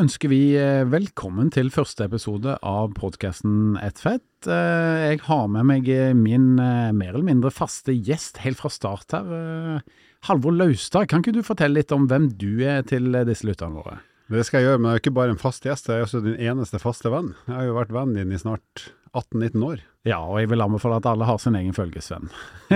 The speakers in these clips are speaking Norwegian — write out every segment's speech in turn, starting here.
Ønsker vi eh, velkommen til første episode av podkasten Ett fett. Eh, jeg har med meg eh, min mer eller mindre faste gjest helt fra start her. Halvor Laustad, kan ikke du fortelle litt om hvem du er til disse lytterne våre? Det skal jeg gjøre, men jeg er ikke bare en fast gjest, jeg er også din eneste faste venn. Jeg har jo vært vennen din i snart 18-19 år. Ja, og jeg vil anbefale at alle har sin egen følgesvenn.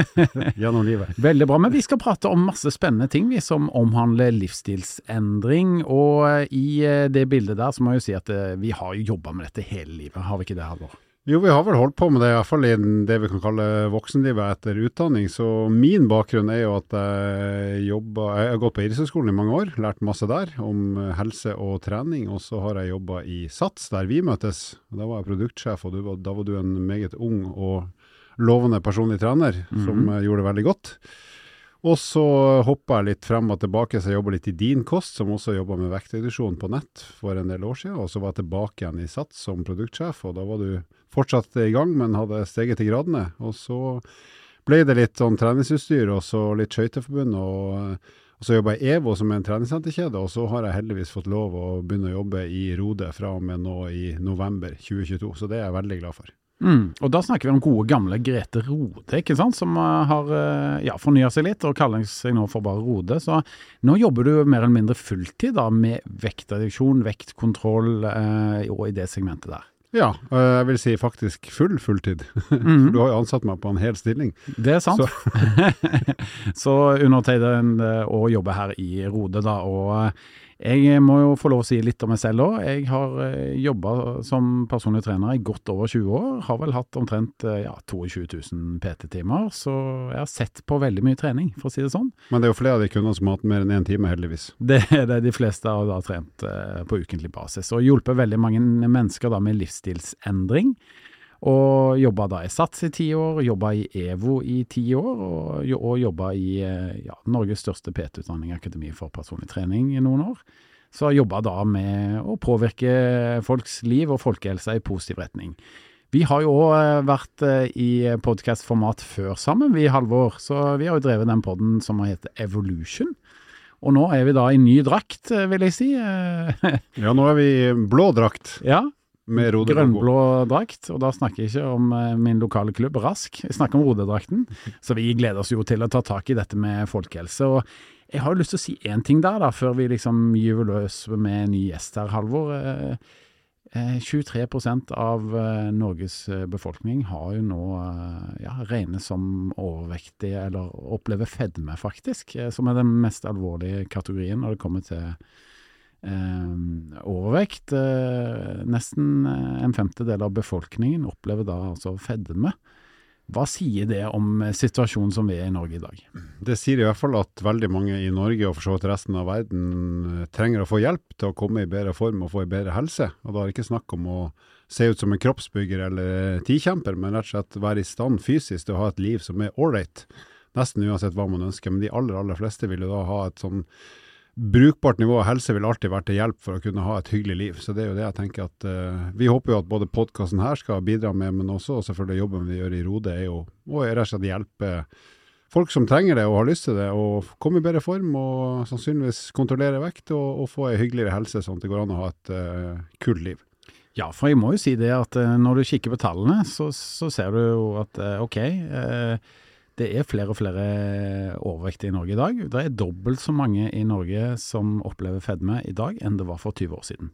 Gjennom livet. Veldig bra. Men vi skal prate om masse spennende ting vi som omhandler livsstilsendring. Og i eh, det bildet der så må jeg jo si at eh, vi har jo jobba med dette hele livet, har vi ikke det, Halvor? Jo, vi har vel holdt på med det, i hvert fall i det vi kan kalle voksenlivet etter utdanning. Så min bakgrunn er jo at jeg jobber Jeg har gått på idrettshøyskolen i mange år, lært masse der om helse og trening. Og så har jeg jobba i SATS, der vi møtes. Da var jeg produktsjef, og var, da var du en meget ung og lovende personlig trener mm -hmm. som gjorde det veldig godt. Og så hoppa jeg litt frem og tilbake, så jeg jobba litt i Din Kost, som også jobba med vektreduksjon på nett for en del år siden. Og så var jeg tilbake igjen i SATS som produktsjef, og da var du fortsatt i gang, men hadde steget til gradene. Og så ble det litt sånn treningsutstyr, og så litt skøyteforbund. Og, og så jobba jeg i EVO, som er en treningssenterkjede, og så har jeg heldigvis fått lov å begynne å jobbe i Rode fra og med nå i november 2022. Så det er jeg veldig glad for. Mm, og da snakker vi om gode, gamle Grete Rode, ikke sant, som uh, har uh, ja, fornya seg litt og kaller seg nå for bare Rode. Så nå jobber du mer eller mindre fulltid da, med vektreduksjon, vektkontroll uh, og i det segmentet der. Ja, jeg vil si faktisk full fulltid. Mm. du har jo ansatt meg på en hel stilling. Det er sant. Så, så undertegnede å jobbe her i Rode, da. og jeg må jo få lov å si litt om meg selv òg. Jeg har eh, jobba som personlig trener i godt over 20 år. Har vel hatt omtrent eh, ja, 22 000 PT-timer, så jeg har sett på veldig mye trening, for å si det sånn. Men det er jo flere av de kundene som har hatt mer enn én time, heldigvis. Det er det de fleste har da trent eh, på ukentlig basis, og hjulpet veldig mange mennesker da med livsstilsendring. Og jobba da i SATS i ti år, jobba i EVO i ti år, og, og jobba i eh, ja, Norges største PT-utdanning, Akademi for personlig trening, i noen år. Så har jobba da med å påvirke folks liv og folkehelsa i positiv retning. Vi har jo òg eh, vært eh, i podkastformat før sammen, vi, Halvor. Så vi har jo drevet den poden som har hett Evolution. Og nå er vi da i ny drakt, vil jeg si. ja, nå er vi i blå drakt. Ja, med Grønnblå drakt, og da snakker jeg ikke om uh, min lokale klubb, Rask. Jeg snakker om rodedrakten. Så vi gleder oss jo til å ta tak i dette med folkehelse. Og jeg har jo lyst til å si én ting der, da, før vi liksom gyver løs med en ny gjest her, Halvor. Uh, uh, 23 av eh, Norges befolkning har jo nå ja, regnes som overvektige, eller opplever fedme, faktisk. som er den mest alvorlige kategorien når det kommer til Eh, overvekt. Eh, nesten eh, en femtedel av befolkningen opplever da altså fedme. Hva sier det om situasjonen som vi er i Norge i dag? Det sier i hvert fall at veldig mange i Norge og for så vidt resten av verden trenger å få hjelp til å komme i bedre form og få i bedre helse. Og da er det ikke snakk om å se ut som en kroppsbygger eller tikjemper, men rett og slett være i stand fysisk til å ha et liv som er ålreit. Nesten uansett hva man ønsker. Men de aller, aller fleste vil jo da ha et sånn brukbart nivå av helse vil alltid være til hjelp for å kunne ha et hyggelig liv. Så det er jo det jeg tenker at uh, Vi håper jo at både podkasten her skal bidra med, men også selvfølgelig jobben vi gjør i Rode, er jo å rett og slett hjelpe folk som trenger det og har lyst til det, og komme i bedre form og sannsynligvis kontrollere vekt og, og få ei hyggeligere helse, sånn at det går an å ha et uh, kult liv. Ja, for jeg må jo si det at uh, når du kikker på tallene, så, så ser du jo at ok. Uh, det er flere og flere overvektige i Norge i dag. Det er dobbelt så mange i Norge som opplever fedme i dag enn det var for 20 år siden.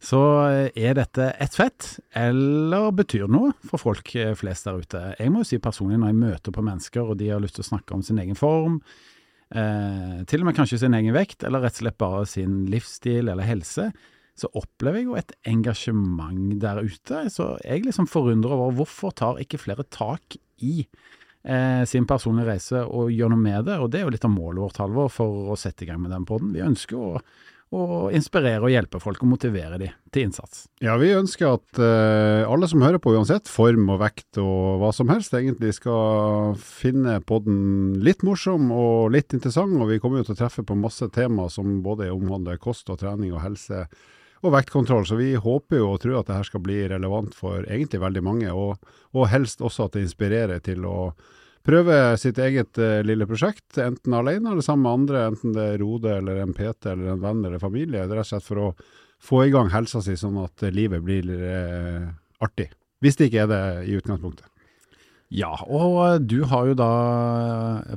Så eh, er dette ett fett, eller betyr noe for folk eh, flest der ute? Jeg må jo si personlig, når jeg møter på mennesker og de har lyst til å snakke om sin egen form, eh, til og med kanskje sin egen vekt, eller rett og slett bare sin livsstil eller helse, så opplever jeg jo et engasjement der ute. Så jeg liksom forundrer over hvorfor tar ikke flere tak i eh, sin personlige reise og gjøre noe med det. Og det er jo litt av målet vårt, Halvor, for å sette i gang med den poden. Vi ønsker å, å inspirere og hjelpe folk og motivere dem til innsats. Ja, vi ønsker at eh, alle som hører på, uansett form og vekt og hva som helst, egentlig skal finne podden litt morsom og litt interessant. Og vi kommer jo til å treffe på masse tema som både omhandler kost og trening og helse og vektkontroll. Så vi håper jo og tror at det her skal bli relevant for egentlig veldig mange, og, og helst også at det inspirerer til å prøve sitt eget uh, lille prosjekt, enten alene eller sammen med andre, enten det er Rode eller en PT eller en venn eller familie. Det er rett og slett for å få i gang helsa si, sånn at livet blir uh, artig. Hvis det ikke er det i utgangspunktet. Ja, og du har jo da,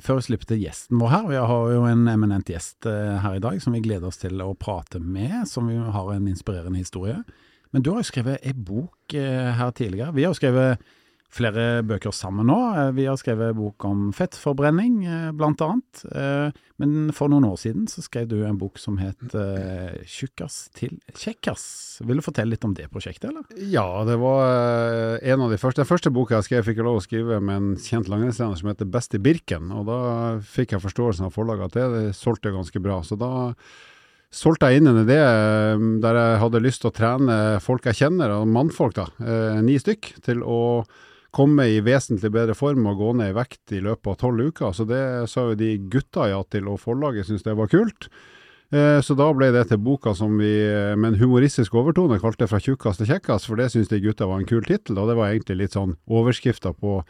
før vi slipper til gjesten vår her, vi har jo en eminent gjest uh, her i dag som vi gleder oss til å prate med, som vi har en inspirerende historie. Men du har jo skrevet ei bok her tidligere. Vi har jo skrevet flere bøker sammen nå. Eh, vi har skrevet bok om fettforbrenning, eh, blant annet. Eh, men for noen år siden så skrev du en bok som het 'Tjukkas til kjekkas'. Vil du fortelle litt om det prosjektet, eller? Ja, det var en av de første. Den første boka jeg skrev, fikk jeg lov å skrive med en kjent langrennstrener som heter Best i Birken. Og da fikk jeg forståelsen av forlaget at det, det solgte ganske bra. Så da solgte jeg inn en idé der jeg hadde lyst til å trene folk jeg kjenner, og mannfolk, da, ni stykk, til å komme i vesentlig bedre form og gå ned i vekt i løpet av tolv uker. Så det sa jo de gutta ja til, og forlaget syntes det var kult. Eh, så da ble det til boka som vi med en humoristisk overtone kalte 'Fra tjukkas til kjekkas', for det syntes de gutta var en kul tittel. Og det var egentlig litt sånn overskrifta på,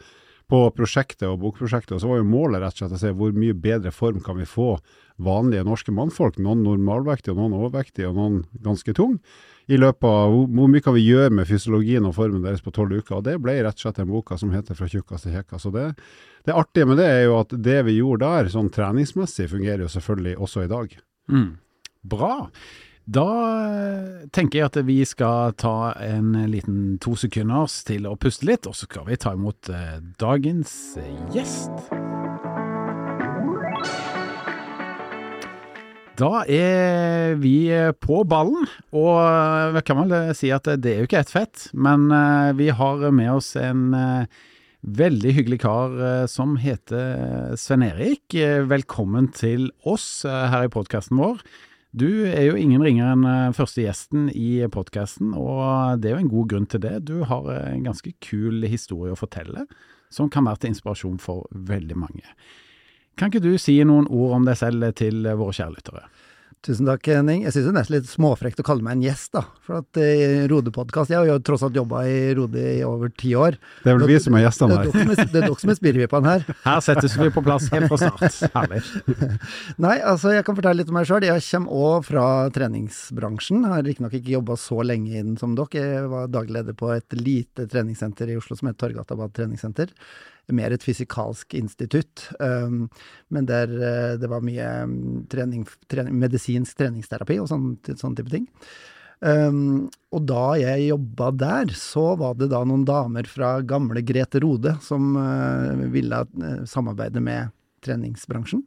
på prosjektet og bokprosjektet. Og så var jo målet rett og slett å se hvor mye bedre form kan vi få vanlige norske mannfolk, noen normalvektige noen overvektige og noen ganske tung i løpet av hvor, hvor, mye kan vi gjøre med fysiologien og formen deres på tolv uker. og Det ble rett og slett en boka som heter 'Fra tjukkas til kjekkas'. Det, det artige med det er jo at det vi gjorde der, sånn treningsmessig, fungerer jo selvfølgelig også i dag. Mm. Bra. Da eh, tenker jeg at vi skal ta en liten to sekunders til å puste litt, og så skal vi ta imot eh, dagens gjest. Da er vi på ballen, og vi kan vel si at det er jo ikke ett fett, men eh, vi har med oss en eh, veldig hyggelig kar eh, som heter Sven Erik. Velkommen til oss her i podkasten vår. Du er jo ingen ringere enn første gjesten i podkasten, og det er jo en god grunn til det. Du har en ganske kul historie å fortelle, som kan være til inspirasjon for veldig mange. Kan ikke du si noen ord om deg selv til våre kjærlyttere? Tusen takk, Henning. Jeg syns det er nesten litt småfrekt å kalle meg en gjest, da. For at i eh, Rode-podkast Jeg har jo tross alt jobba i Rode i over ti år. Det er vel vi som er gjestene her. Det er dere som er spirrevippene her. Her settes vi på plass helt fra start. Herlig. Nei, altså jeg kan fortelle litt om meg sjøl. Jeg kommer òg fra treningsbransjen. Har riktignok ikke jobba så lenge inn som dere. Jeg var daglig leder på et lite treningssenter i Oslo som het Torgatabad treningssenter mer et fysikalsk institutt. Um, men der uh, det var mye um, trening, trening, medisinsk treningsterapi og sånn, sånn type ting. Um, og da jeg jobba der, så var det da noen damer fra gamle Grete Rode som uh, ville uh, samarbeide med treningsbransjen.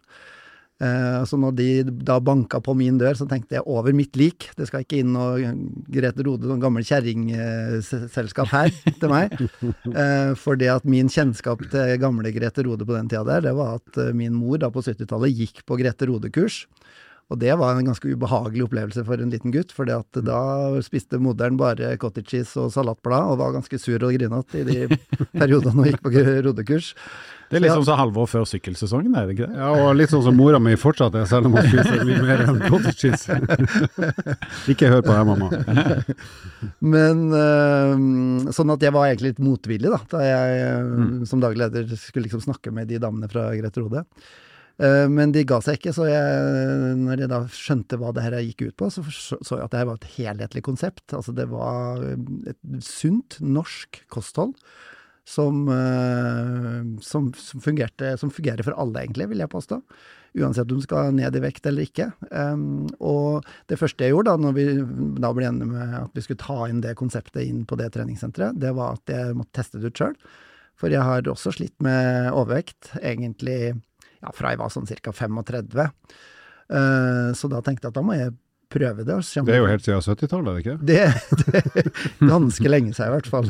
Uh, så når de da banka på min dør, så tenkte jeg over mitt lik. Det skal ikke inn noe Grete Rode, sånn gammel kjerringselskap her til meg. Uh, for det at min kjennskap til gamle Grete Rode på den tida der, det var at uh, min mor da på 70-tallet gikk på Grete Rode-kurs. Og det var en ganske ubehagelig opplevelse for en liten gutt, for da spiste moderen bare cottage cheese og salatblad, og var ganske sur og grinete i de periodene hun gikk på rodekurs. Det er litt sånn som halvår før sykkelsesongen, er det ikke det? Ja, og litt sånn som mora mi fortsatt er, selv om hun spiser mye mer enn cottage cheese. ikke hør på deg, mamma. Men øh, sånn at jeg var egentlig litt motvillig, da, da jeg mm. som daglig leder skulle liksom snakke med de damene fra Grete Rode. Eh, men de ga seg ikke, så jeg, når jeg da skjønte hva det her gikk ut på, så så jeg at det her var et helhetlig konsept. Altså det var et sunt norsk kosthold som, eh, som, som, fungerte, som fungerer for alle, egentlig, vil jeg påstå. Uansett om du skal ned i vekt eller ikke. Og det første jeg gjorde da når vi da ble enige med at vi skulle ta inn det konseptet inn på det treningssenteret, det var at jeg måtte teste det ut sjøl. For jeg har også slitt med overvekt, egentlig ja, fra jeg var sånn ca. 35. Uh, så da tenkte jeg at da må jeg prøve det. det er jo helt siden 70-tallet, er det ikke? Det, det er ganske lenge siden, i hvert fall.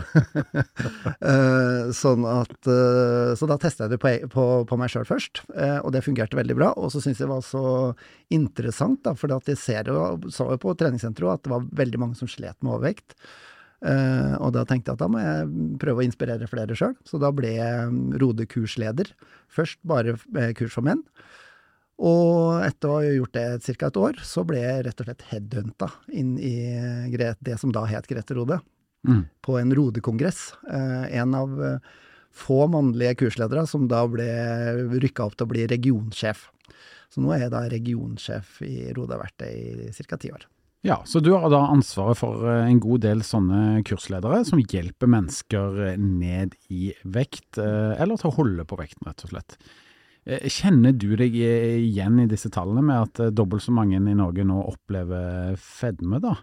uh, sånn at, uh, så da testa jeg det på, på, på meg sjøl først, uh, og det fungerte veldig bra. Og så syns jeg det var så interessant, da, for jeg ser jo, så jo på treningssenteret at det var veldig mange som slet med overvekt. Og da tenkte jeg at da må jeg prøve å inspirere flere sjøl, så da ble jeg Rode kursleder. Først bare kurs for menn. Og etter å ha gjort det ca. et år, så ble jeg rett og slett headhunta inn i det som da het Grete Rode, mm. på en Rode-kongress. Uh, en av eh, få mannlige kursledere som da ble rykka opp til å bli regionsjef. Så nå er jeg da regionsjef i Rode, har vært det i ca. ti år. Ja, så du har da ansvaret for eh, en god del sånne kursledere som hjelper mennesker ned i vekt, eller til å holde på vekten, rett og slett. Eh, kjenner du deg igjen i disse tallene med at eh, dobbelt så mange i Norge nå opplever fedme, da?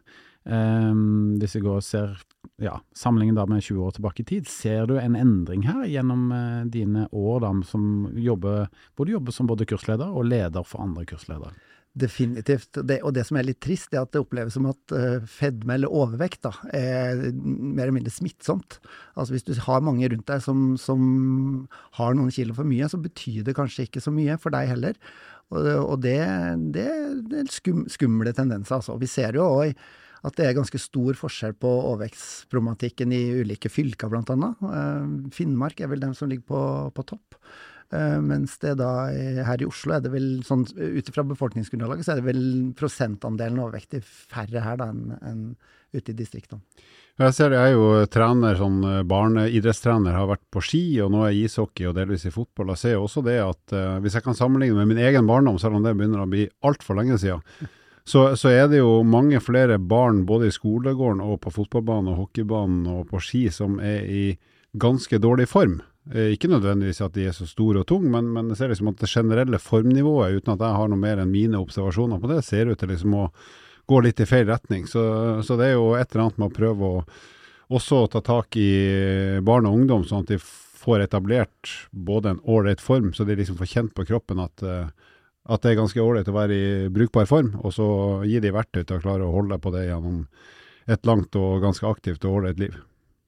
Um, hvis vi går og ser ja, sammenlignet da med 20 år tilbake i tid, ser du en endring her gjennom dine år da, som jobber, hvor du jobber som både kursleder og leder for andre kursledere? Definitivt. Det, og det som er litt trist, er at det oppleves som at uh, fedme eller overvekt da, er mer eller mindre smittsomt. Altså Hvis du har mange rundt deg som, som har noen kilo for mye, så betyr det kanskje ikke så mye for deg heller. Og, og det, det, det, er skum, skumle tendenser, altså. Vi ser jo òg at det er ganske stor forskjell på overvektsproblematikken i ulike fylker, annet. Uh, Finnmark er vel dem som ligger på, på topp. Uh, mens det da her i Oslo er det vel sånn ut ifra befolkningsgrunnlaget så er det vel prosentandelen overvektig færre her da enn en ute i distriktene. Jeg ser jeg er jo trener, sånn eh, barneidrettstrener, har vært på ski og nå er jeg ishockey og delvis i fotball. Jeg ser også det at uh, hvis jeg kan sammenligne med min egen barndom, selv om det begynner å bli altfor lenge siden, så, så, er det jo mange flere barn både i skolegården og på fotballbanen og hockeybanen og på ski som er i ganske dårlig form. Eh, ikke nødvendigvis at de er så store og tunge, men, men jeg ser liksom at det generelle formnivået, uten at jeg har noe mer enn mine observasjoner på det, ser ut til liksom å gå litt i feil retning. Så, så det er jo et eller annet med å prøve å også ta tak i barn og ungdom, sånn at de får etablert både en ålreit form, så de liksom får kjent på kroppen at, eh, at det er ganske ålreit å være i brukbar form, og så gi de verktøy til å klare å holde på det gjennom et langt og ganske aktivt og ålreit liv.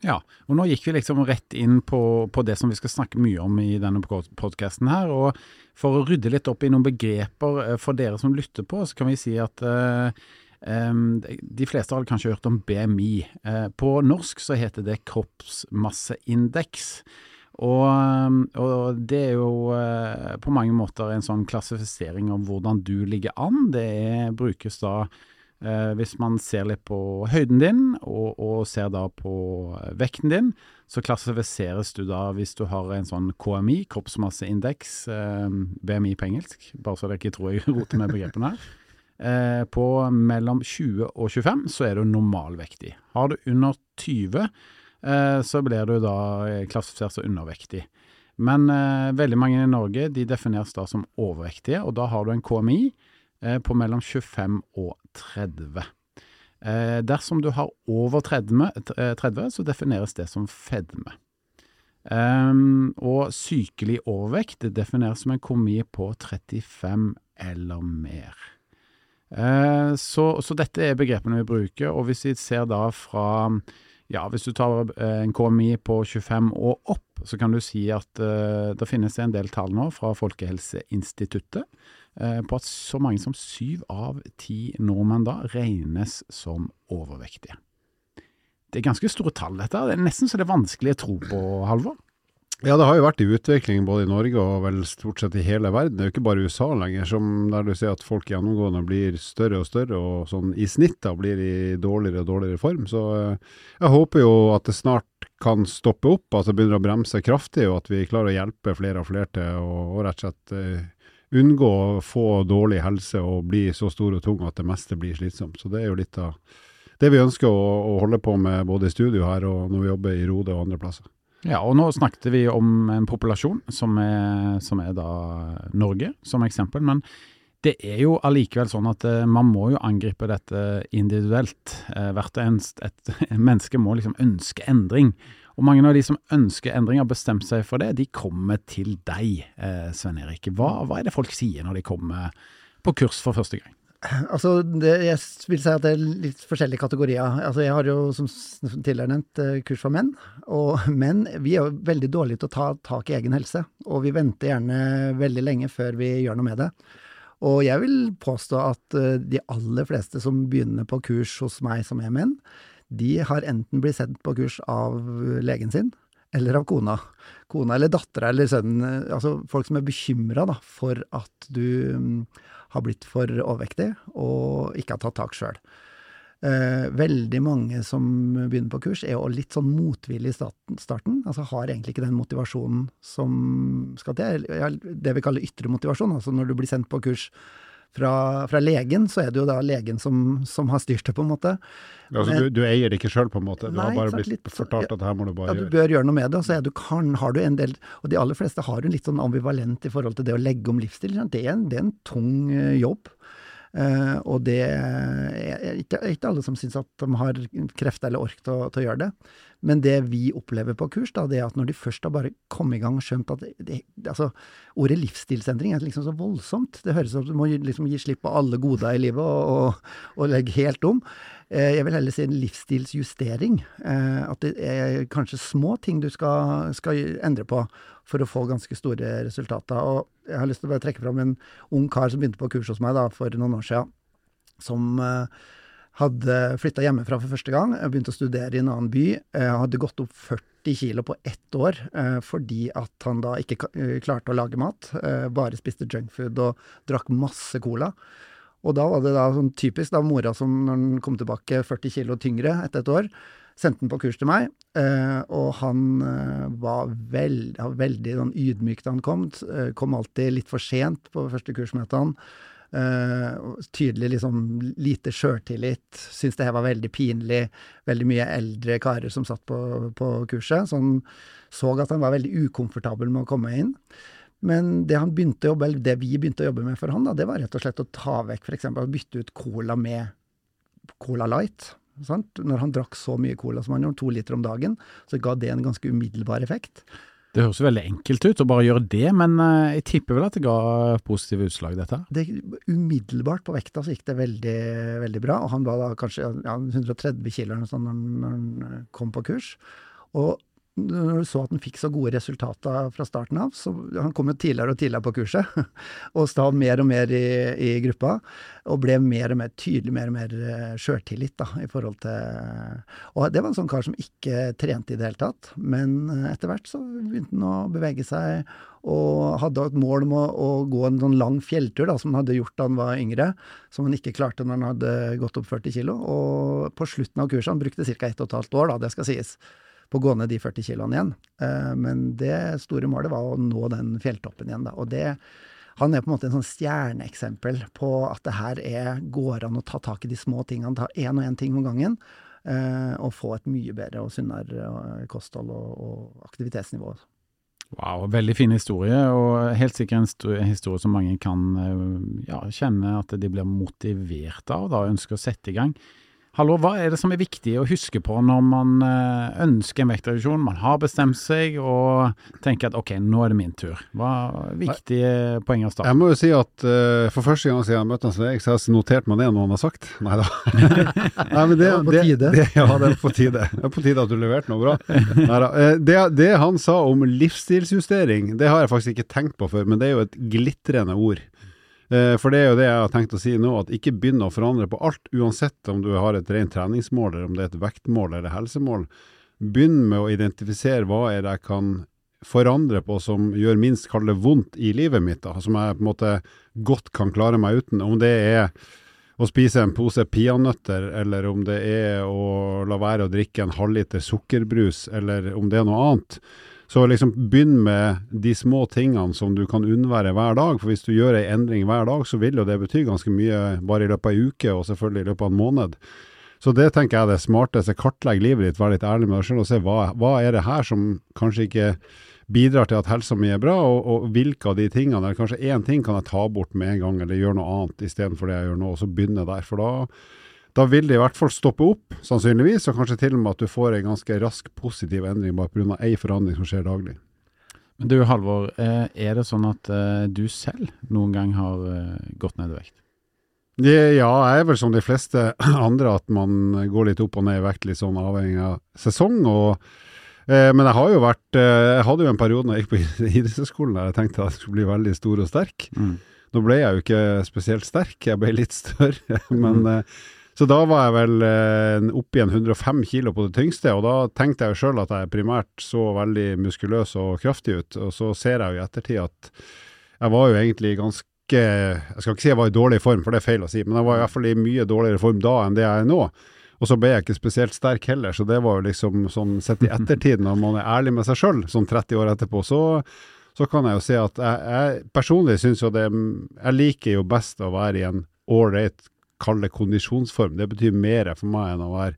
Ja, og nå gikk vi liksom rett inn på, på det som vi skal snakke mye om i denne podkasten her. Og for å rydde litt opp i noen begreper eh, for dere som lytter på, så kan vi si at um, de fleste har kanskje hørt om BMI. Uh, på norsk så heter det kroppsmasseindeks. Og, og, det er jo uh, på mange måter en sånn klassifisering av hvordan du ligger an. Det er, brukes da Eh, hvis man ser litt på høyden din, og, og, ser da på eh, vekten din, så klassifiseres du da hvis du har en sånn KMI, kroppsmasseindeks, eh, BMI på engelsk, bare så dere ikke tror jeg roter med begrepene her. Eh, på mellom 20 og 25 så er du normalvektig. Har du under 20, eh, så blir du da klassifisert som undervektig. Men eh, veldig mange i Norge de defineres da som overvektige, og da har du en KMI Eh, på mellom 25 og 30. Eh, dersom du har over 30, 30 eh, så defineres det som fedme. Um, og sykelig overvekt defineres som en komi på 35 eller mer. Så, så, dette er begrepene vi bruker, og hvis vi ser da fra ja, hvis du tar en KMI på 25 og opp, så kan du si at det finnes en del tall nå fra Folkehelseinstituttet Eh, på at så mange som syv av ti nordmenn da regnes som overvektige. Det er ganske store tall, dette. Det er nesten så det er vanskelig å tro på, Halvor. Ja, det har jo vært i utvikling både i Norge og vel stort sett i hele verden. Det er jo ikke bare USA lenger, som der du ser at folk gjennomgående blir større og større, og sånn i snitt da blir i dårligere og dårligere form. Så eh, jeg håper jo at det snart kan stoppe opp, at det begynner å bremse kraftig, og at vi klarer å hjelpe flere og flere til å rett og slett eh, unngå å få dårlig helse og bli så stor og tung at det meste blir slitsomt. Så det er jo litt av det vi ønsker å, å holde på med både i studio her og når vi jobber i Rode og andre plasser. Ja, og nå snakket vi om en populasjon som er, som er da Norge, som eksempel. Men det er jo allikevel sånn at uh, man må jo angripe dette individuelt. Uh, hvert et, et menneske må liksom ønske endring. Og mange av de som ønsker endring, har bestemt seg for det, de kommer til deg, eh, Svein Erik. Hva, hva, er det folk sier når de kommer på kurs for første gang? Altså, det, jeg vil si at det er litt forskjellige kategorier. Altså, jeg har jo, som tidligere nevnt, eh, kurs for menn. Og menn vi er jo veldig dårlige til å ta tak i egen helse. Og vi venter gjerne veldig lenge før vi gjør noe med det. Og jeg vil påstå at eh, de aller fleste som begynner på kurs hos meg som er menn, de har enten blitt sendt på kurs av legen sin, eller av kona. Kona eller dattera eller sønnen. Altså folk som er bekymra for at du mm, har blitt for overvektig og ikke har tatt tak sjøl. Eh, veldig mange som begynner på kurs, er jo litt sånn motvillig i starten. Altså har egentlig ikke den motivasjonen som skal til. Det vi kaller ytre motivasjon. Altså når du blir sendt på kurs fra, fra, legen, så er det jo da legen som, som har styrt det, på en måte. Altså, Men, du, du, eier det ikke sjøl, på en måte? Du nei, har bare blitt litt, fortalt at her må du bare gjøre Ja, du bør gjøre noe med det. Og så du, kan, har du en del Og de aller fleste har jo litt sånn ambivalent i forhold til det å legge om livsstil. Det er en, det er en tung uh, jobb. Uh, og det er ikke, ikke alle som syns at de har krefter eller ork til, til, å gjøre det. Men det vi opplever på kurs, da, det er at når de først har bare kommet i gang og skjønt at det, altså, Ordet livsstilsendring er liksom så voldsomt. Det høres ut som du må liksom gi slipp på alle goder i livet og, og, og legge helt om. Uh, jeg vil heller si en livsstilsjustering. Uh, at det er kanskje små ting du skal, skal endre på for å få ganske store resultater. Og jeg har lyst til å bare trekke fram en ung kar som begynte på kurs hos meg da, for noen år siden, som uh, hadde flytta hjemmefra for første gang, begynte å studere i en annen by. Hadde gått opp 40 kilo på ett år fordi at han da ikke klarte å lage mat. bare spiste junkfood og drakk masse cola. Og da var det da sånn typisk da mora som når den kom tilbake 40 kilo tyngre etter et år, sendte den på kurs til meg, eh, og han eh, var veld, veldig sånn ydmyk da han kom. Eh, kom alltid litt for sent på første kursmøtene. Uh, tydelig liksom lite sjøltillit. Syntes det her var veldig pinlig. Veldig mye eldre karer som satt på, på kurset. Han så at han var veldig ukomfortabel med å komme inn. Men det, han begynte å jobbe, eller det vi begynte å jobbe med for han, da, det var rett og slett å ta vekk f.eks. å bytte ut cola med Cola Light. Sant? Når han drakk så mye cola som han gjorde, to liter om dagen, så ga det en ganske umiddelbar effekt. Det høres veldig enkelt ut å bare gjøre det, men eh, jeg tipper vel at det ga positive utslag, dette? Det, umiddelbart på vekta så gikk det veldig, veldig bra, og han var da kanskje ja, 130 kilo eller sånn når, når han kom på kurs. Og når du så at han fikk så gode resultater fra starten av, så han kom jo tidligere og tidligere på kurset, og stav mer og mer i, i, gruppa, og ble mer og mer tydelig, mer og mer eh, sjøltillit da, i forhold til Og det var en sånn kar som ikke trente i det hele tatt, men eh, etter hvert så begynte han å bevege seg, og hadde et mål om å, å gå en sånn lang fjelltur da, som han hadde gjort da han var yngre, som han ikke klarte når han hadde gått opp 40 kilo, og på slutten av kurset, han brukte ca. 1 12 år, da, det skal sies, på å gå ned de 40 kiloene igjen. Eh, men det store målet var å nå den fjelltoppen igjen. Da. Og det, han er på en måte en sånn stjerneeksempel på at det her er, går an å ta tak i de små tingene, ta én og én ting om gangen. Eh, og få et mye bedre og sunnere eh, kosthold og, og aktivitetsnivå. Wow, veldig fin historie, og helt sikkert en historie som mange kan ja, kjenne at de blir motivert av og ønsker å sette i gang. Hallo, hva er det som er viktig å huske på når man eh, ønsker en vektreduksjon? Man har bestemt seg og tenker at ok, nå er det min tur. Hva er viktige poeng å starte? Jeg må jo si at uh, for første gang siden jeg møtte Hans Erik, så har jeg notert meg det noe han har sagt. Nei da. Nei, men det, er på tide. Det, ja, det er på tide. Det er på tide at du leverte noe bra. Neida. Eh, det, det han sa om livsstilsjustering, det har jeg faktisk ikke tenkt på før, men det er jo et glitrende ord. Eh, for det er jo det jeg har tenkt å si nå, at ikke begynn å forandre på alt, uansett om du har et rent treningsmål, eller om det er et vektmål eller helsemål. Begynn med å identifisere hva er det jeg kan forandre på som gjør minst kall det vondt i livet mitt, da, som jeg på en måte godt kan klare meg uten. Om det er å spise en pose peanøtter, eller om det er å la være å drikke en halvliter sukkerbrus, eller om det er noe annet. Så liksom begynn med de små tingene som du kan unnvære hver dag. For hvis du gjør ei endring hver dag, så vil jo det bety ganske mye bare i løpet av ei uke, og selvfølgelig i løpet av en måned. Så det tenker jeg er det smarteste. Kartlegg livet ditt, vær litt ærlig med deg selv og se hva, hva er det her som kanskje ikke bidrar til at helsa mi er bra, og, og, hvilke av de tingene, eller kanskje én ting kan jeg ta bort med en gang, eller gjøre noe annet istedenfor det jeg gjør nå, og så begynne der. For da da vil det i hvert fall stoppe opp, sannsynligvis, og kanskje til og med at du får en ganske rask positiv endring bare pga. ei forandring som skjer daglig. Men du Halvor, eh, er det sånn at eh, du selv noen gang har eh, gått ned i vekt? Ja, jeg er vel som de fleste andre at man går litt opp og ned i vekt, litt sånn avhengig av sesong. og eh, men jeg har jo vært Jeg hadde jo en periode når jeg gikk på idrettshøyskolen der jeg tenkte at jeg skulle bli veldig stor og sterk. Mm. Nå ble jeg jo ikke spesielt sterk, jeg ble litt større. men mm. Så da var jeg vel eh, oppe igjen 105 kilo på det tyngste, og da tenkte jeg jo sjøl at jeg primært så veldig muskuløs og kraftig ut. Og så ser jeg jo i ettertid at jeg var jo egentlig ganske Jeg skal ikke si jeg var i dårlig form, for det er feil å si, men jeg var i hvert fall i mye dårligere form da enn det jeg er nå. Og så ble jeg ikke spesielt sterk heller, så det var jo liksom sånn sett i ettertid, når man er ærlig med seg sjøl, sånn 30 år etterpå, så, så kan jeg jo si at jeg, jeg personlig syns jo det Jeg liker jo best å være i en ålreit, kall det kondisjonsform. Det betyr mer for meg enn å være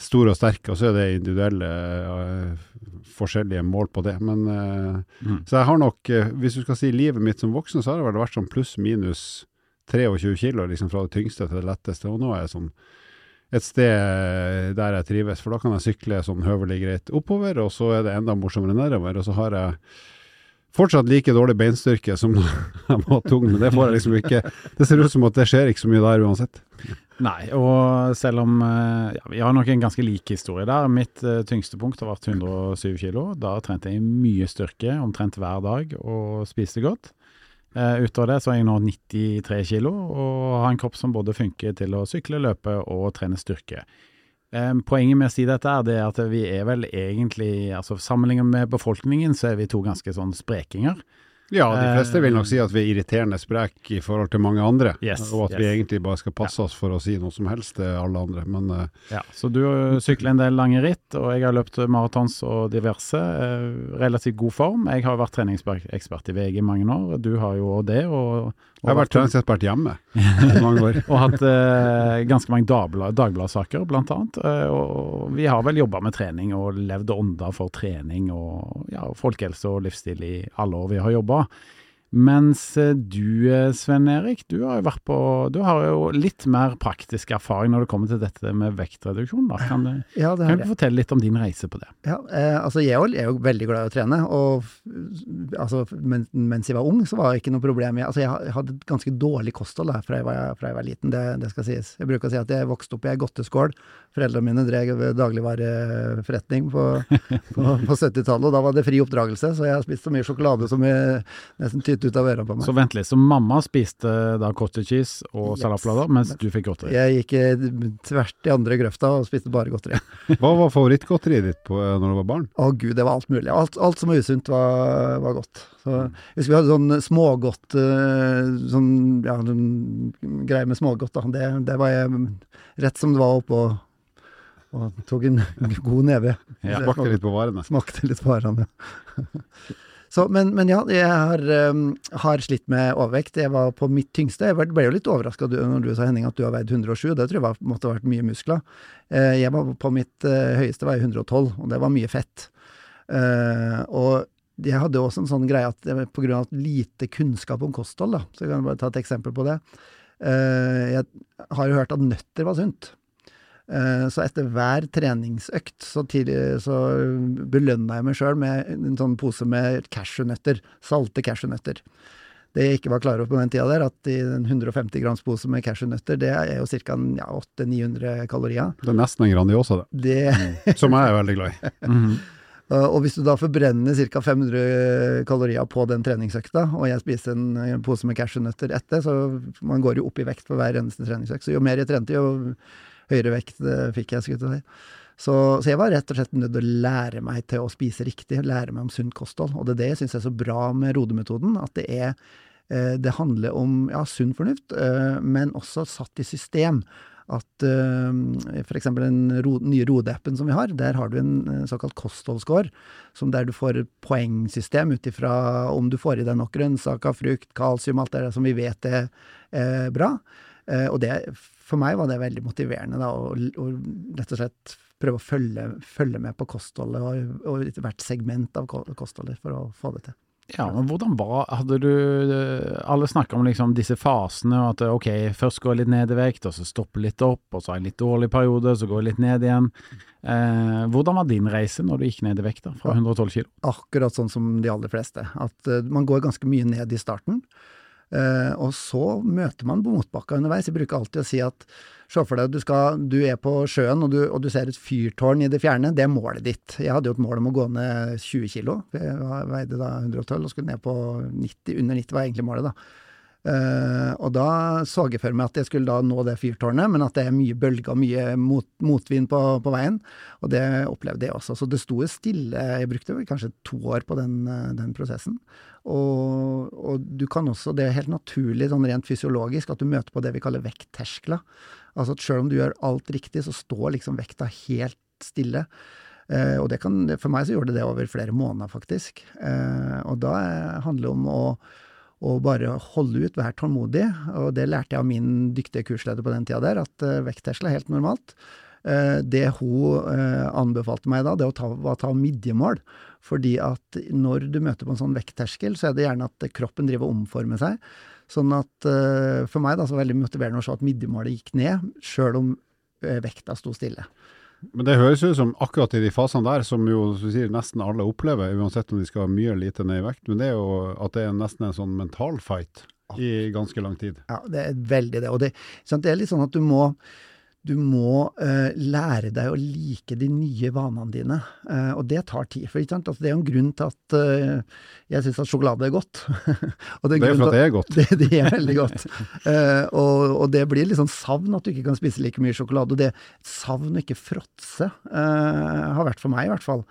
stor og sterk, og så er det individuelle uh, forskjellige mål på det. Men, uh, mm. Så jeg har nok, uh, hvis du skal si livet mitt som voksen, så har det vel vært sånn pluss-minus 23 kilo, liksom fra det tyngste til det letteste. Og nå er jeg sånn et sted der jeg trives, for da kan jeg sykle sånn høvelig greit oppover, og så er det enda morsommere nedover. Og så har jeg fortsatt like dårlig beinstyrke som da jeg var tung, men det får jeg liksom ikke Det ser ut som at det skjer ikke så mye der uansett. Nei, og selv om eh, ja, Vi har nok en ganske lik historie der. Mitt uh, tyngste punkt har vært 107 kilo. Da trente jeg mye styrke omtrent hver dag og spiste godt. Uh, utover det så er jeg nå 93 kilo og har en kropp som både funker til å sykle, løpe og trene styrke. Poenget med å si dette er det at vi er vel egentlig, altså sammenlignet med befolkningen, så er vi to ganske sånn sprekinger. Ja, de fleste vil nok si at vi er irriterende sprek i forhold til mange andre. Yes, og at yes. vi egentlig bare skal passe oss for å si noe som helst til alle andre. Men, uh, ja, så du sykler en del lange ritt, og jeg har løpt maratons og diverse. Uh, relativt god form. Jeg har vært treningsekspert i VG i mange år. Du har jo det. Og jeg har vært treningsekspert hjemme i mange år. og hatt eh, ganske mange dagbladsaker, blant annet. og vi har vel jobba med trening og levd ånda for trening og ja, folkehelse og livsstil i alle år vi har jobba. Mens eh, du, eh, Sven Erik, du har jo vært på Du har jo litt mer praktisk erfaring når det kommer til dette med vektreduksjon. Da. Kan, du, ja, kan du fortelle litt om din reise på det? Ja, eh, altså Jeg er jo veldig glad i å trene. Og altså, men, mens jeg var ung, så var det ikke noe problem. Jeg, altså, jeg hadde et ganske dårlig kosthold da, fra, jeg var, fra jeg var liten, det, det, skal sies. Jeg bruker å si at jeg vokste opp i ei godteskål. Foreldrene mine drev dagligvareforretning på, på, på 70-tallet, og da var det fri oppdragelse, så jeg har spist så mye sjokolade som jeg nesten tyter ut av øra på meg. Så vent litt, så mamma spiste da cottage cheese og yes. salatblader, mens du fikk godteri? Jeg gikk eh, tvert i andre grøfta og spiste bare godteri. Hva var favorittgodteriet ditt på, eh, når du var barn? Å gud, det var alt mulig. Alt, alt som var usunt var, var godt. Så, jeg husker vi hadde sånn smågodt eh, sånn, ja, sånn greie med smågodt. Da. Det, det var jeg rett som det var oppå og tok en god neve. Ja, smakte litt på varene. Smakte litt på varene. Så, men, men, ja, jeg har, um, har, slitt med overvekt. Jeg var på mitt tyngste. Jeg ble jo litt overraska når du sa Henning at du har veid 107. Det tror jeg var, måtte ha vært mye muskler. Uh, jeg var på mitt uh, høyeste var 112, og det var mye fett. Uh, og jeg hadde også en sånn greie at av lite kunnskap om kosthold, da, så jeg kan bare ta et eksempel på det. Jeg har jo hørt at nøtter var sunt. Eh, så etter hver treningsøkt så, så belønna jeg meg sjøl med en sånn pose med cashewnøtter. Salte cashewnøtter. Det jeg ikke var klar over på den tida der, at i en 150 grams pose med cashewnøtter, det er jo ca. Ja, 800-900 kalorier. Det er nesten en Grandiosa, det. det... Mm. Som jeg er veldig glad i. mm -hmm. Og hvis du da forbrenner ca. 500 kalorier på den treningsøkta, og jeg spiser en pose med cashewnøtter etter, så man går jo opp i vekt på hver eneste treningsøkt. Så jo mer jeg trente, jo høyere vekt fikk jeg, skulle jeg si. Så, så, jeg var rett og slett nødt til å lære meg til å spise riktig, lære meg om sunt kosthold. Og det er det jeg syns er så bra med rodemetoden, at det er eh, det handler om ja, sunn fornuft, eh, men også satt i system. At uh, f.eks. den nye Rode-appen som vi har, der har du en såkalt kostholdsscore, som der du får poengsystem ut ifra om du får i deg nok grønnsaker, frukt, kalsium, alt det som vi vet er eh, bra. Eh, og det for meg var det veldig motiverende da, å, å rett og slett prøve å følge, følge med på kostholdet og, og, hvert segment av kostholdet for å få det til. Ja, men hvordan var Hadde du Alle snakker om liksom disse fasene, og at ok, først går jeg litt ned i vekt, og så stopper litt opp, og så har jeg en litt dårlig periode, så går jeg litt ned igjen. Eh, hvordan var din reise når du gikk ned i vekt, da, fra 112 kilo? Akkurat sånn som de aller fleste. At uh, man går ganske mye ned i starten. Uh, og så møter man motbakka underveis. Jeg bruker alltid å si at se for deg du, du er på sjøen og du, og du, ser et fyrtårn i det fjerne. Det er målet ditt. Jeg hadde jo et mål om å gå ned 20 kg. Jeg veide da 112 og skulle ned på 90. Under 90 var egentlig målet, da. Uh, og da så jeg for meg at jeg skulle da nå det fyrtårnet, men at det er mye bølger og mye mot, motvind på, på, veien. Og det opplevde jeg også. Så det sto stille. Jeg brukte vel kanskje to år på den, den prosessen. Og, og, du kan også, det er helt naturlig sånn rent fysiologisk, at du møter på det vi kaller vektterskler. Altså at selv om du gjør alt riktig, så står liksom vekta helt stille. Uh, og det kan, for meg så gjorde det det over flere måneder, faktisk. Uh, og da handler det om å og bare holde ut, være tålmodig. Og det lærte jeg av min dyktige kursleder på den tida der, at uh, vektterskel er helt normalt. Uh, det hun uh, anbefalte meg da, det å ta, var å ta midjemål. Fordi at når du møter på en sånn vektterskel, så er det gjerne at kroppen driver og omformer seg. Sånn at for meg da, så var det veldig motiverende å se at midjemålet gikk ned, sjøl om vekta sto stille. Men det høres ut som akkurat i de fasene der, som jo sier, nesten alle opplever, uansett om de skal ha mye eller lite ned i vekt, men det er jo at det er nesten en sånn mental fight i ganske lang tid. Ja, det er veldig det. Og det, det er litt sånn at du må du må uh, lære deg å like de nye vanene dine, uh, og det tar tid. For altså, Det er jo en grunn til at uh, jeg syns at sjokolade er godt. det, er det er for at det er godt. Det, det er veldig godt. Og, og, det blir litt sånn savn at du ikke kan spise like mye sjokolade. Og det savn å ikke fråtse har vært for meg, i hvert fall.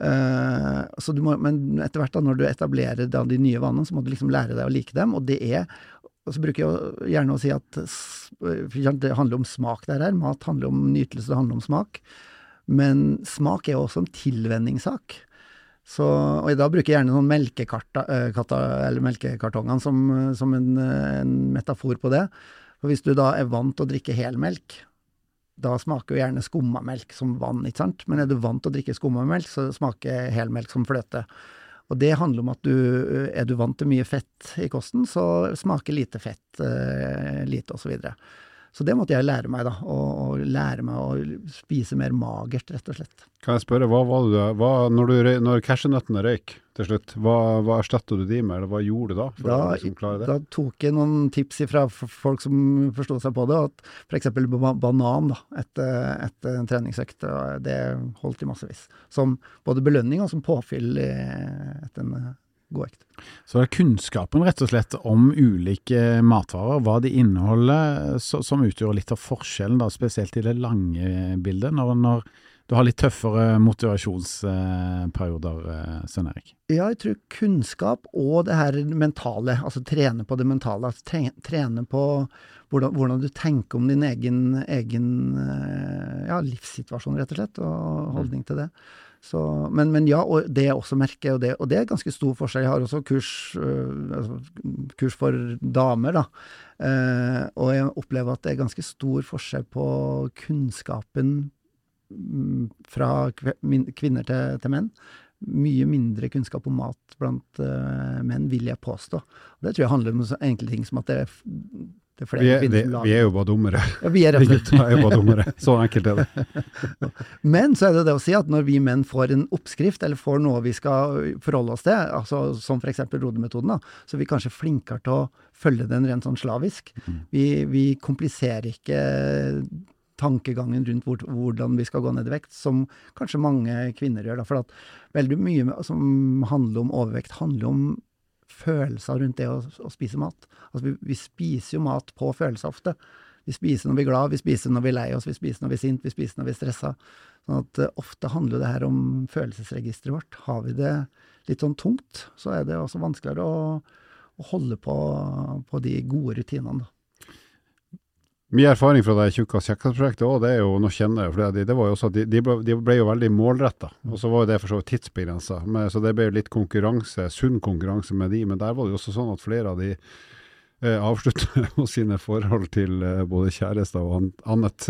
Må, men etter hvert, da, når du etablerer da, de nye vanene, så må du liksom lære deg å like dem. Og det er og så bruker jeg gjerne å si at det handler om smak der her. Mat handler om nytelse, det handler om smak. Men smak er jo også en tilvenningssak. Så, og da bruker jeg gjerne sånn melkekartongene som, som en, en, metafor på det. For hvis du da er vant til å drikke helmelk, da smaker jo gjerne skummamelk som vann, ikke sant. Men er du vant til å drikke skummamelk, så smaker helmelk som fløte. Og det handler om at du er du vant til mye fett i kosten, så smaker lite fett eh, lite, osv. Så, det måtte jeg lære meg, da. Å lære meg å spise mer magert, rett og slett. Kan jeg spørre, hva var det hva, Når, du, når cashewnøttene røyk til slutt, hva, hva erstatta du de med, eller hva gjorde du da? da, liksom da tok jeg noen tips fra folk som forsto seg på det, at f.eks. banan da, etter, etter en treningsøkt. Det holdt i massevis. Som både belønning og som påfyll etter en god vekt. Så det er kunnskapen rett og slett om ulike matvarer, hva de inneholder, som utgjør litt av forskjellen, da, spesielt i det lange bildet. når, når du har litt tøffere motivasjonsperioder, eh, Svein Erik? Ja, jeg tror kunnskap og det her mentale, altså trene på det mentale. Altså trene på hvordan, hvordan, du tenker om din egen, egen eh, ja, livssituasjon, rett og slett, og holdning til det. Så, men, men, ja, og det jeg også merker, og det, og det er ganske stor forskjell. Jeg har også kurs, øh, altså, kurs for damer, da. Eh, og jeg opplever at det er ganske stor forskjell på kunnskapen Mm, fra kvinner til, til, menn. Mye mindre kunnskap om mat blant uh, menn, vil jeg påstå. Og det tror jeg handler om enkle ting som at det er, det er vi er, det, Vi er jo bare dummere. Ja, vi er rett og slett. er jo bare dummere. Så enkelt er det. Men så er det det å si at når vi menn får en oppskrift, eller får noe vi skal forholde oss til, altså som f.eks. rodemetoden, da, så er vi kanskje flinkere til å følge den rent sånn slavisk. Mm. Vi, vi kompliserer ikke tankegangen rundt hvor, hvordan vi skal gå ned i vekt, som kanskje mange kvinner gjør. Da. For at veldig mye som handler om overvekt, handler om følelser rundt det å, å spise mat. Altså vi, vi, spiser jo mat på følelser ofte. Vi spiser når vi er glad, vi spiser når vi er lei oss, vi spiser når vi er sint, vi spiser når vi er stressa. Sånn at uh, ofte handler det her om følelsesregisteret vårt. Har vi det litt sånn tungt, så er det også vanskeligere å, å holde på, på de gode rutinene. da. Mye erfaring fra det Tjukkas kjekkas-prosjektet òg, det er jo noe kjenner for det, det var jo også, de, de, ble, de ble jo veldig målretta. Og så var jo det for så vidt tidsbegrensa. Så det ble jo litt konkurranse, sunn konkurranse med de. Men der var det jo også sånn at flere av de eh, avslutta sine forhold til eh, både kjærester og annet.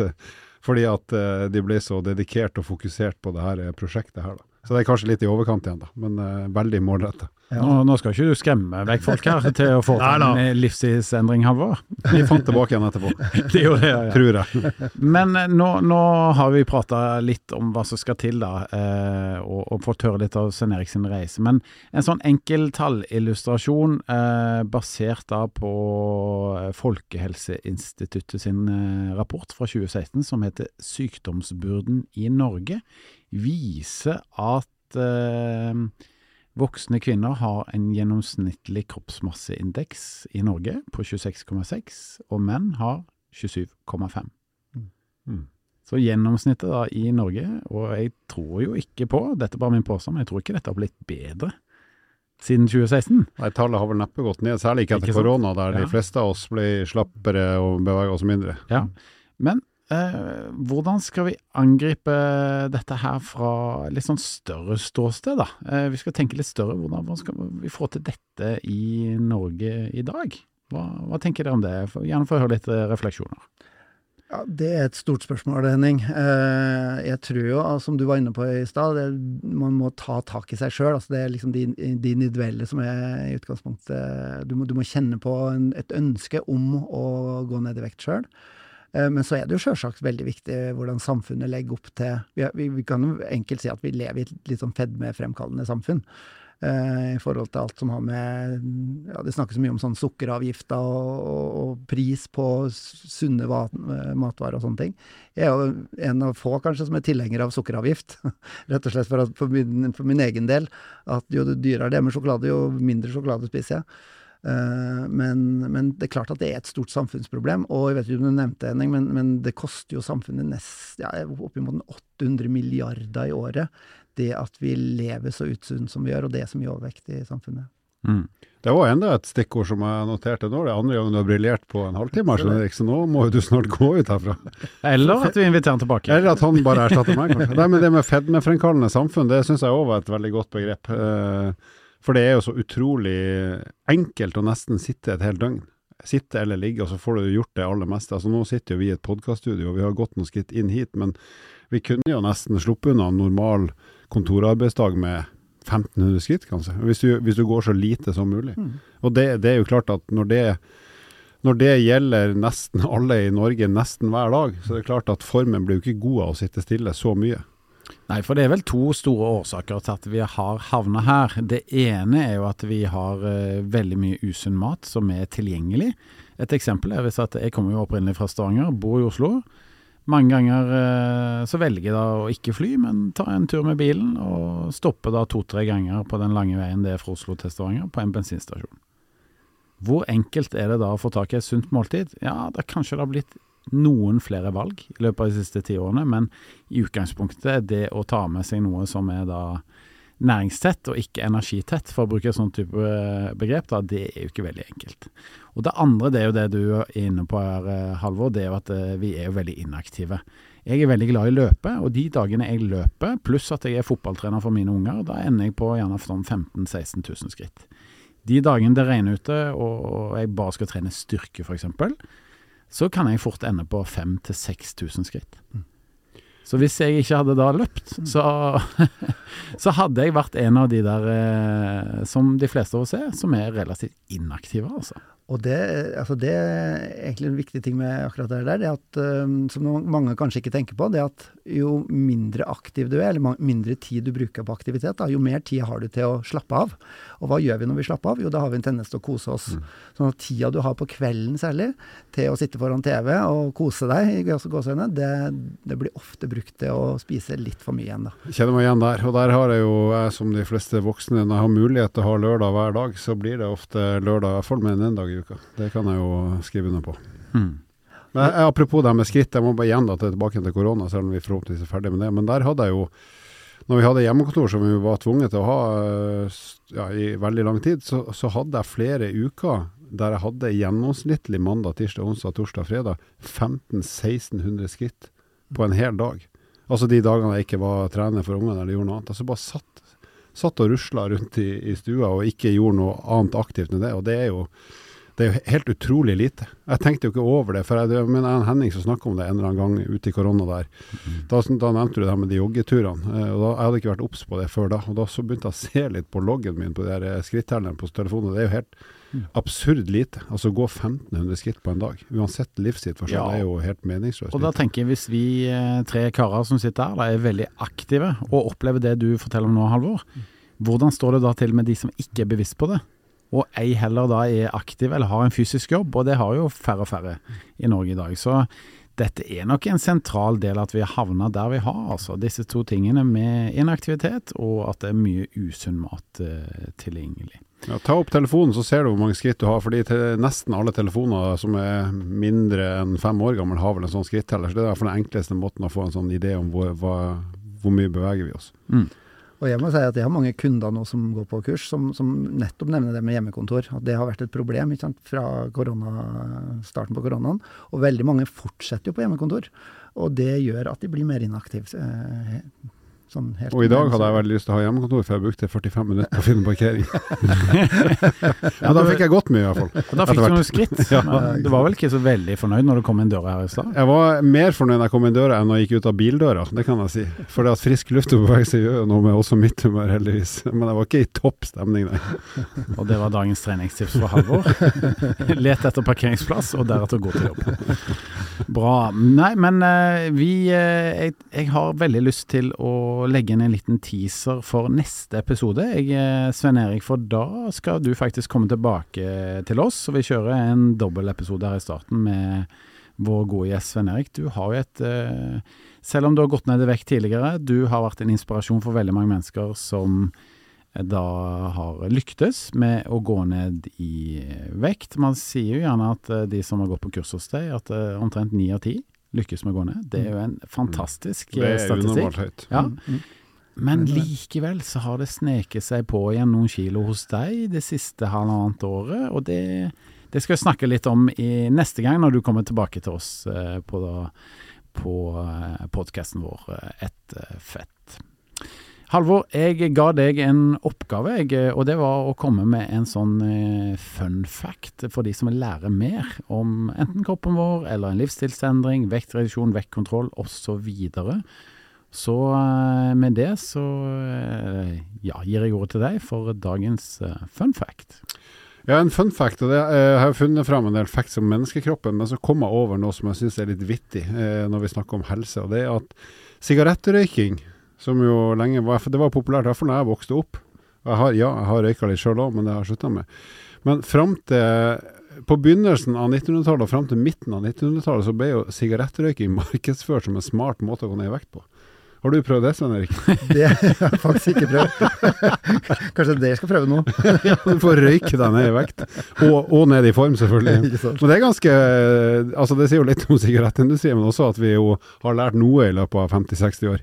Fordi at eh, de ble så dedikert og fokusert på det her eh, prosjektet her. da. Så det er kanskje litt i overkant igjen, da. Men eh, veldig målretta. Ja. Nå, nå, skal ikke du skremme vekk folk her til å få til en livsstilsendring, Halvor. Vi fant tilbake igjen etterpå. det gjorde det, ja. Tror jeg. Men eh, nå, nå har vi prata litt om hva som skal til, da, eh, og, og, fått høre litt av Svein Erik sin reise. Men en sånn enkel tallillustrasjon eh, basert da på eh, Folkehelseinstituttet sin eh, rapport fra 2016 som heter 'Sykdomsbyrden i Norge', viser at eh, Voksne kvinner har en gjennomsnittlig kroppsmasseindeks i Norge på 26,6, og menn har 27,5. Mm. mm. Så gjennomsnittet da i Norge, og jeg tror jo ikke på, dette er bare min påstand, men jeg tror ikke dette har blitt bedre siden 2016. Nei, Tallet har vel neppe gått ned, særlig ikke etter korona, der ja. de fleste av oss ble slappere og beveger oss mindre. Ja, Men hvordan skal vi angripe dette her fra litt sånn større ståsted, da? Eh, vi skal tenke litt større. Hvordan, skal vi få til dette i Norge i dag? Hva, hva tenker dere om det? Gjerne få høre litt eh, refleksjoner. Ja, Det er et stort spørsmål, Henning. Eh, jeg tror jo, som du var inne på i stad, man må ta tak i seg sjøl. Altså det er liksom de, de individuelle som er i utgangspunktet Du må, du må kjenne på en, et ønske om å gå ned i vekt sjøl. Eh, men så er det jo sjølsagt veldig viktig hvordan samfunnet legger opp til Vi, vi, vi kan jo enkelt si at vi lever i et litt sånn fedmefremkallende samfunn. Uh, I forhold til alt som har med ja, Det snakkes mye om sånn sukkeravgifter og, og, og, pris på sunne eh, matvarer og sånne ting. Jeg er jo en av få kanskje som er tilhenger av sukkeravgift. Rett og slett for, at, for, min, for min egen del at jo dyrere det er med sjokolade, jo mindre sjokolade spiser jeg. Eh, men, men, det er klart at det er et stort samfunnsproblem. Og jeg vet ikke om du nevnte Henning, men, men det koster jo samfunnet nest, ja, oppimot 800 milliarder i året. Det at vi lever så usunt som vi gjør, og det er så mye overvekt i samfunnet. Mm. Det var enda et stikkord som jeg noterte nå. Det er andre gangen du har briljert på en halvtime, så nå må jo du snart gå ut herfra. Eller at vi inviterer han tilbake. Eller at han bare erstatter meg, kanskje. Nei, men det med fedmefremkallende samfunn, det syns jeg òg var et veldig godt begrep. Uh, for det er jo så utrolig enkelt å nesten sitte et helt døgn. Sitte eller ligge, og så får du gjort det aller meste. Altså Nå sitter jo vi i et podkaststudio, og vi har gått noen skritt inn hit, men vi kunne jo nesten sluppet unna en normal kontorarbeidsdag med 1500 skritt, kanskje. Hvis du, hvis du går så lite som mulig. Mm. Og det, det, er jo klart at når det, når det gjelder nesten alle i Norge nesten hver dag, så er det klart at formen blir jo ikke god av å sitte stille så mye. Nei, for det er vel to store årsaker til at vi har havna her. Det ene er jo at vi har uh, veldig mye usunn mat som er tilgjengelig. Et eksempel er hvis at jeg kommer jo opprinnelig fra Stavanger, bor i Oslo. Mange ganger uh, så velger jeg da å ikke fly, men ta en tur med bilen og stoppe da to-tre ganger på den lange veien det er fra Oslo til Stavanger, på en bensinstasjon. Hvor enkelt er det da å få tak i et sunt måltid? Ja, det kanskje det har blitt noen flere valg i løpet av de siste ti årene, men i utgangspunktet det å ta med seg noe som er da næringstett og ikke energitett, for å bruke et sånt type eh, begrep, da, det er jo ikke veldig enkelt. Og Det andre det er jo det du er inne på her, eh, Halvor, det er jo at eh, vi er jo veldig inaktive. Jeg er veldig glad i løpe, og de dagene jeg løper, pluss at jeg er fotballtrener for mine unger, da ender jeg på gjerne sånn 15 000-16 000 skritt. De dagene det regner ute og jeg bare skal trene styrke, f.eks., så kan jeg fort ende på 5000-6000 skritt. Mm. Så hvis jeg ikke hadde da løpt, mm. så, så, hadde jeg vært en av de der eh, som de fleste av oss er, som er relativt inaktive, altså. Og det, altså det, er egentlig en viktig ting med akkurat det der, det at, som mange kanskje ikke tenker på, det at jo mindre aktiv du er, eller mindre tid du bruker på aktivitet, da, jo mer tid har du til å slappe av. Og hva gjør vi når vi slapper av? Jo, da har vi en tendens til å kose oss. Mm. Sånn at tida du har på kvelden særlig, til å sitte foran TV og kose deg, i gåseøyne, det, det blir ofte brukt til å spise litt for mye igjen, da. Kjenner meg igjen der. Og der har jeg jo, jeg som de fleste voksne, når jeg har mulighet til å ha lørdag hver dag, så blir det ofte lørdag, i hvert fall med en dag i uka. Det kan jeg jo skrive under på. Mm. Men Apropos det med skritt, jeg må bare igjen da tilbake til korona, selv om vi forhåpentligvis er ferdig med det. Men der hadde jeg jo, når vi hadde hjemmekontor som vi var tvunget til å ha ja, i veldig lang tid, så, så, hadde jeg flere uker der jeg hadde gjennomsnittlig mandag, tirsdag, onsdag, torsdag, fredag 1500-1600 skritt på en hel dag. Altså de dagene jeg ikke var trener for ungene eller gjorde noe annet. Altså bare satt, satt og rusla rundt i, i, stua og ikke gjorde noe annet aktivt enn det. Og det er jo Det er jo helt utrolig lite. Jeg tenkte jo ikke over det. for jeg, men jeg Henning som snakka om det en eller annen gang ute i korona der. Mm. Da, da, nevnte du det her med de joggeturene. Eh, og da, Jeg hadde ikke vært obs på det før da. Og da så begynte jeg å se litt på loggen min på de eh, skrittellerne på telefonen. Det er jo helt mm. absurd lite. Altså gå 1500 skritt på en dag. Uansett livssituasjon. Ja. Det er jo helt meningsløst. Og da tenker jeg hvis vi eh, tre karer som sitter her, da er veldig aktive og opplever det du forteller om nå, Halvor. Mm. Hvordan står det da til med de som ikke er bevisst på det? Og ei heller da er aktiv eller har en fysisk jobb, og det har jo færre og færre i Norge i dag. Så dette er nok en sentral del at vi har havna der vi har, altså. Disse to tingene med inaktivitet og at det er mye usunn mat eh, tilgjengelig. Ja, ta opp telefonen, så ser du hvor mange skritt du har. fordi Nesten alle telefoner som er mindre enn fem år gammel, har vel en sånn skritteller. Så det er den enkleste måten å få en sånn idé om hvor, hva, hvor mye beveger vi oss. Mm. Og jeg må si at jeg har mange kunder nå som går på kurs, som, som nettopp nevner det med hjemmekontor. At det har vært et problem sant, fra starten på koronaen. Og veldig mange fortsetter jo på hjemmekontor. Og det gjør at de blir mer inaktive. Eh, Sånn og i dag hadde jeg veldig lyst til å ha hjemmekontor, for jeg brukte 45 minutter på å finne parkering. Men da fikk jeg gått mye, i hvert fall. Da fikk du noen skritt. ja. Du var vel ikke så veldig fornøyd når du kom inn døra her i stad? Jeg var mer fornøyd når jeg kom inn døra enn når jeg gikk ut av bildøra, det kan jeg si. For det at frisk luft og bevegelse gjør jo noe med også mitt humør, heldigvis. Men jeg var ikke i topp stemning, nei. og det var dagens treningstips fra Halvor. Let etter parkeringsplass, og deretter gå til jobb. Bra. Nei, men uh, vi uh, jeg, jeg har veldig lyst til å legge inn en liten teaser for neste episode. Jeg, Svein Sven Erik, for da skal du faktisk komme tilbake til oss. Og vi kjører en dobbeltepisode her i starten med vår gode gjest Sven Erik. Du har jo et eh, Selv om du har gått ned i vekt tidligere, du har vært en inspirasjon for veldig mange mennesker som eh, da har lyktes med å gå ned i vekt. Man sier jo gjerne at de som har gått på kurs hos deg, at omtrent ni av ti lykkes med å gå ned. Det er jo en fantastisk statistikk. det er unormalt Høyt. Ja. Mm, mm. Men likevel så har det sneket seg på igjen noen kilo hos deg det siste halvannet året, og det, det skal vi snakke litt om i neste gang når du kommer tilbake til oss eh, på, på eh, podkasten vår eh, Et fett. Halvor, jeg ga deg en oppgave, jeg, og det var å komme med en sånn eh, fun fact for de som vil lære mer om enten kroppen vår eller en livsstilsendring, vektreduksjon, vektkontroll osv. Så, så eh, med det så eh, ja, gir jeg ordet til deg for dagens fun fact. Ja, en fun fact. og det, Jeg har funnet fram en del facts om menneskekroppen, men så kom jeg over noe som jeg syns er litt vittig når vi snakker om helse. og Det er at sigarettrøyking som jo lenge var Det var populært, i hvert fall da jeg vokste opp. Jeg har, ja, jeg har røyka litt sjøl òg, men det har jeg slutta med. Men fram til på begynnelsen av 1900-tallet og fram til midten av 1900-tallet så ble jo sigarettrøyking markedsført som en smart måte å gå ned i vekt på. Har du prøvd det, Svein Erik? Det har jeg faktisk ikke prøvd. Kanskje det jeg skal prøve nå. ja, du får røyke deg ned i vekt. Og, og ned i form, selvfølgelig. Men det er ganske Altså, det sier jo litt om sigarettindustrien, men også at vi jo har lært noe i løpet av 50-60 år.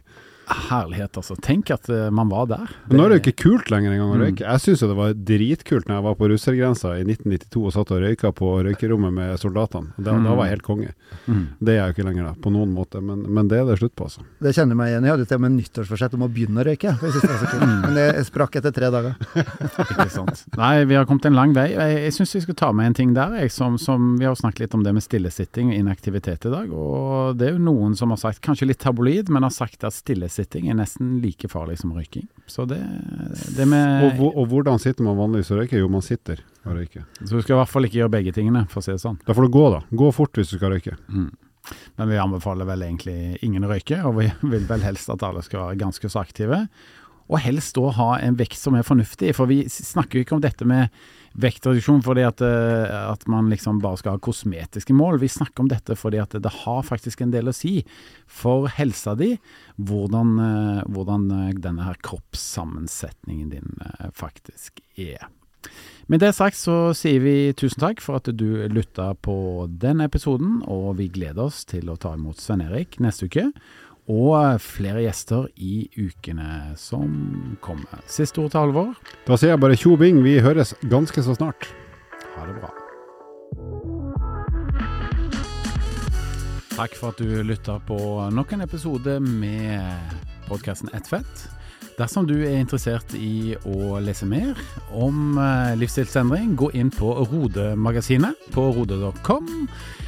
Herlighet, altså. Tenk at uh, man var der. Det... Nå er det jo ikke kult lenger engang å røyke. Mm. Jeg syns det var dritkult når jeg var på russergrensa i 1992 og satt og røyka på røykerommet med soldatene. Da, mm. da var jeg helt konge. Mm. Det er jeg jo ikke lenger, da, på noen måte. Men, men, det er det slutt på, altså. Det kjenner meg igjen. Jeg hadde til og med nyttårsforsett om å begynne å røyke. Det det kult. men det sprakk etter tre dager. ikke sant. Nei, vi har kommet en lang vei. Jeg, jeg syns vi skal ta med en ting der, jeg, som, som, Vi har snakket litt om det med stillesitting og inaktivitet i dag. Og det er jo noen som har sagt, kanskje litt tabloid, men har sagt at stillesitting sitting er nesten like farlig som røyking. Så det, det med og, og, hvordan sitter man vanligvis og røyker? Jo, man sitter og røyker. Så du skal i hvert fall ikke gjøre begge tingene, for å si det sånn. Da får du gå, da. Gå fort hvis du skal røyke. Mm. Men vi anbefaler vel egentlig ingen å røyke, og vi vil vel helst at alle skal være ganske så aktive. Og helst da ha en vekt som er fornuftig, for vi snakker jo ikke om dette med vektreduksjon fordi at, eh, at, man liksom bare skal ha kosmetiske mål. Vi snakker om dette fordi at det har faktisk en del å si for helsa di hvordan, eh, hvordan eh, denne her kroppssammensetningen din faktisk er. Med det sagt så sier vi tusen takk for at du lytta på den episoden, og vi gleder oss til å ta imot Svein Erik neste uke og flere gjester i ukene som kommer. Siste ord til Halvor? Da sier jeg bare tjo bing, vi høres ganske så snart. Ha det bra. Takk for at du lytta på nok en episode med podkasten Ett fett. Dersom du er interessert i å lese mer om eh, livsstilsendring, gå inn på Rode-magasinet på rode.com.